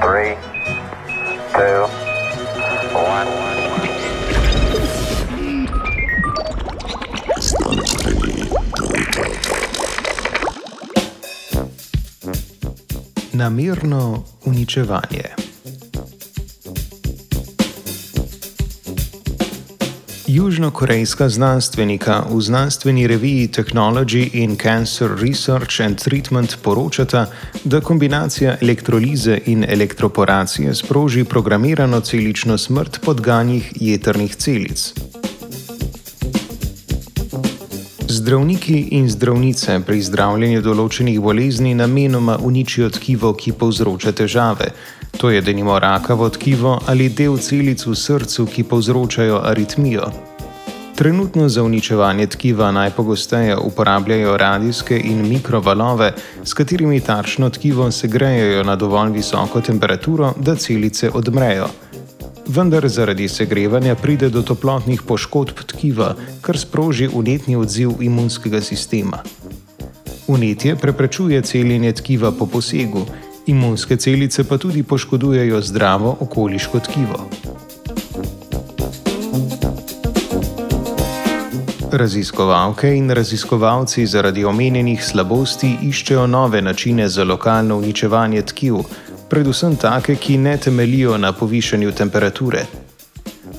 three, two, one. Namerno uničevanje. Južnokorejska znanstvenika v znanstveni reviji Technology in Cancer Research and Treatment poročata, da kombinacija elektrolize in elektroporacije sproži programirano celično smrt podganjih jetrnih celic. Zdravniki in zdravnice pri zdravljenju določenih bolezni namenoma uničijo tkivo, ki povzroča težave. To je denimo rakavo tkivo ali del celic v srcu, ki povzročajo aritmijo. Trenutno za uničevanje tkiva najpogosteje uporabljajo radijske in mikrovalove, s katerimi tarčno tkivo segrejejo na dovolj visoko temperaturo, da celice odmrejo. Vendar zaradi segrevanja pride do toplotnih poškodb tkiva, kar sproži unetni odziv imunskega sistema. Unetje preprečuje celjenje tkiva po posegu, imunske celice pa tudi poškodujejo zdravo okoliško tkivo. Raziskovalke in raziskovalci zaradi omenjenih slabosti iščejo nove načine za lokalno uničevanje tkiv, predvsem take, ki ne temelijo na povišanju temperature.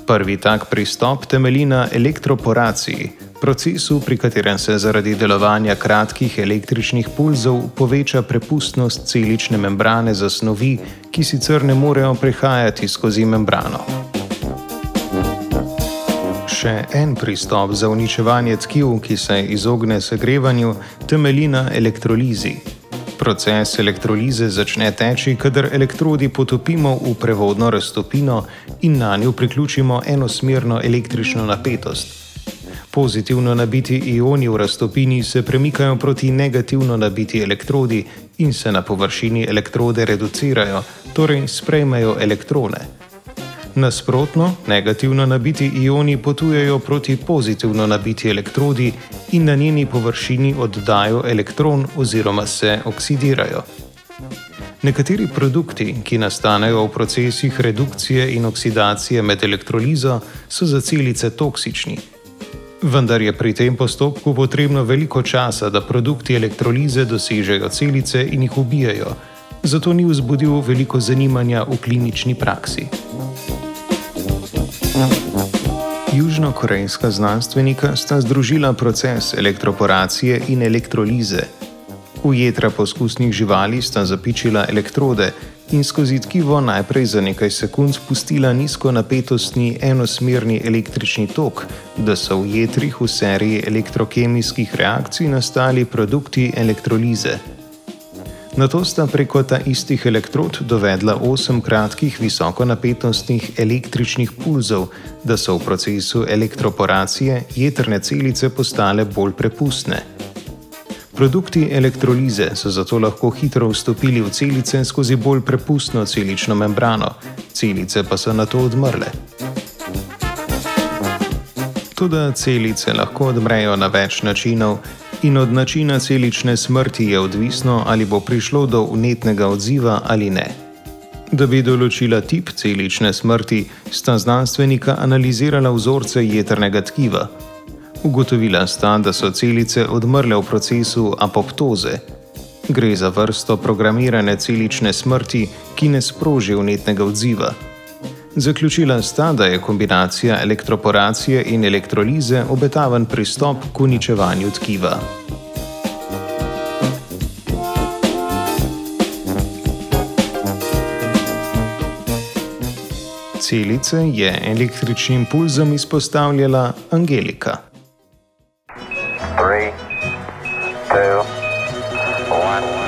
Prvi tak pristop temelji na elektroporaciji, procesu, pri katerem se zaradi delovanja kratkih električnih pulzov poveča prepustnost celične membrane za snovi, ki sicer ne morejo prehajati skozi membrano. Še en pristop za uničevanje tkiv, ki se izogne segrevanju, temelji na elektrolizi. Proces elektrolize začne teči, kadar elektrodi potopimo v prevodno raztopino in na njo priključimo enosmerno električno napetost. Pozitivno nabiti ioni v raztopini se premikajo proti negativno nabiti elektrodi in se na površini elektrode reducirajo, torej sprejmejo elektrone. Nasprotno, negativno nabiti ioni potujejo proti pozitivno nabiti elektrodi in na njeni površini oddajo elektron oziroma se oksidirajo. Nekateri produkti, ki nastanejo v procesih redukcije in oksidacije med elektrolizo, so za celice toksični. Vendar je pri tem postopku potrebno veliko časa, da produkti elektrolize dosežejo celice in jih ubijajo, zato ni vzbudil veliko zanimanja v klinični praksi. Južnokorejska znanstvenika sta združila proces elektroporacije in elektrolize. V jedra poskusnih živali sta zapičila elektrode in skozi tkivo najprej za nekaj sekund spustila nizko napetostni enosmerni električni tok, da so v jedrih v seriji elektrokemijskih reakcij nastali produkti elektrolize. Na to sta preko ta istih elektrod dovedla osem kratkih visokonapetostnih električnih pulzov, da so v procesu elektroporacije jedrne celice postale bolj prepustne. Produkti elektrolize so zato lahko hitro vstopili v celice skozi bolj prepustno celično membrano, celice pa so na to odmrle. Tudi celice lahko odmrejo na več načinov, in od načina celične smrti je odvisno, ali bo prišlo do unetnega odziva ali ne. Da bi določila tip celične smrti, sta znanstvenika analizirala vzorce jedrnega tkiva. Ugotovila sta, da so celice odmrle v procesu apoptoze. Gre za vrsto programirane celične smrti, ki ne sproži unetnega odziva. Zaključila sta, da je kombinacija elektroporacije in elektrolize obetaven pristop k uničevanju tkiva. Celice je električnim pulzom izpostavljala Angelika. three, two, one.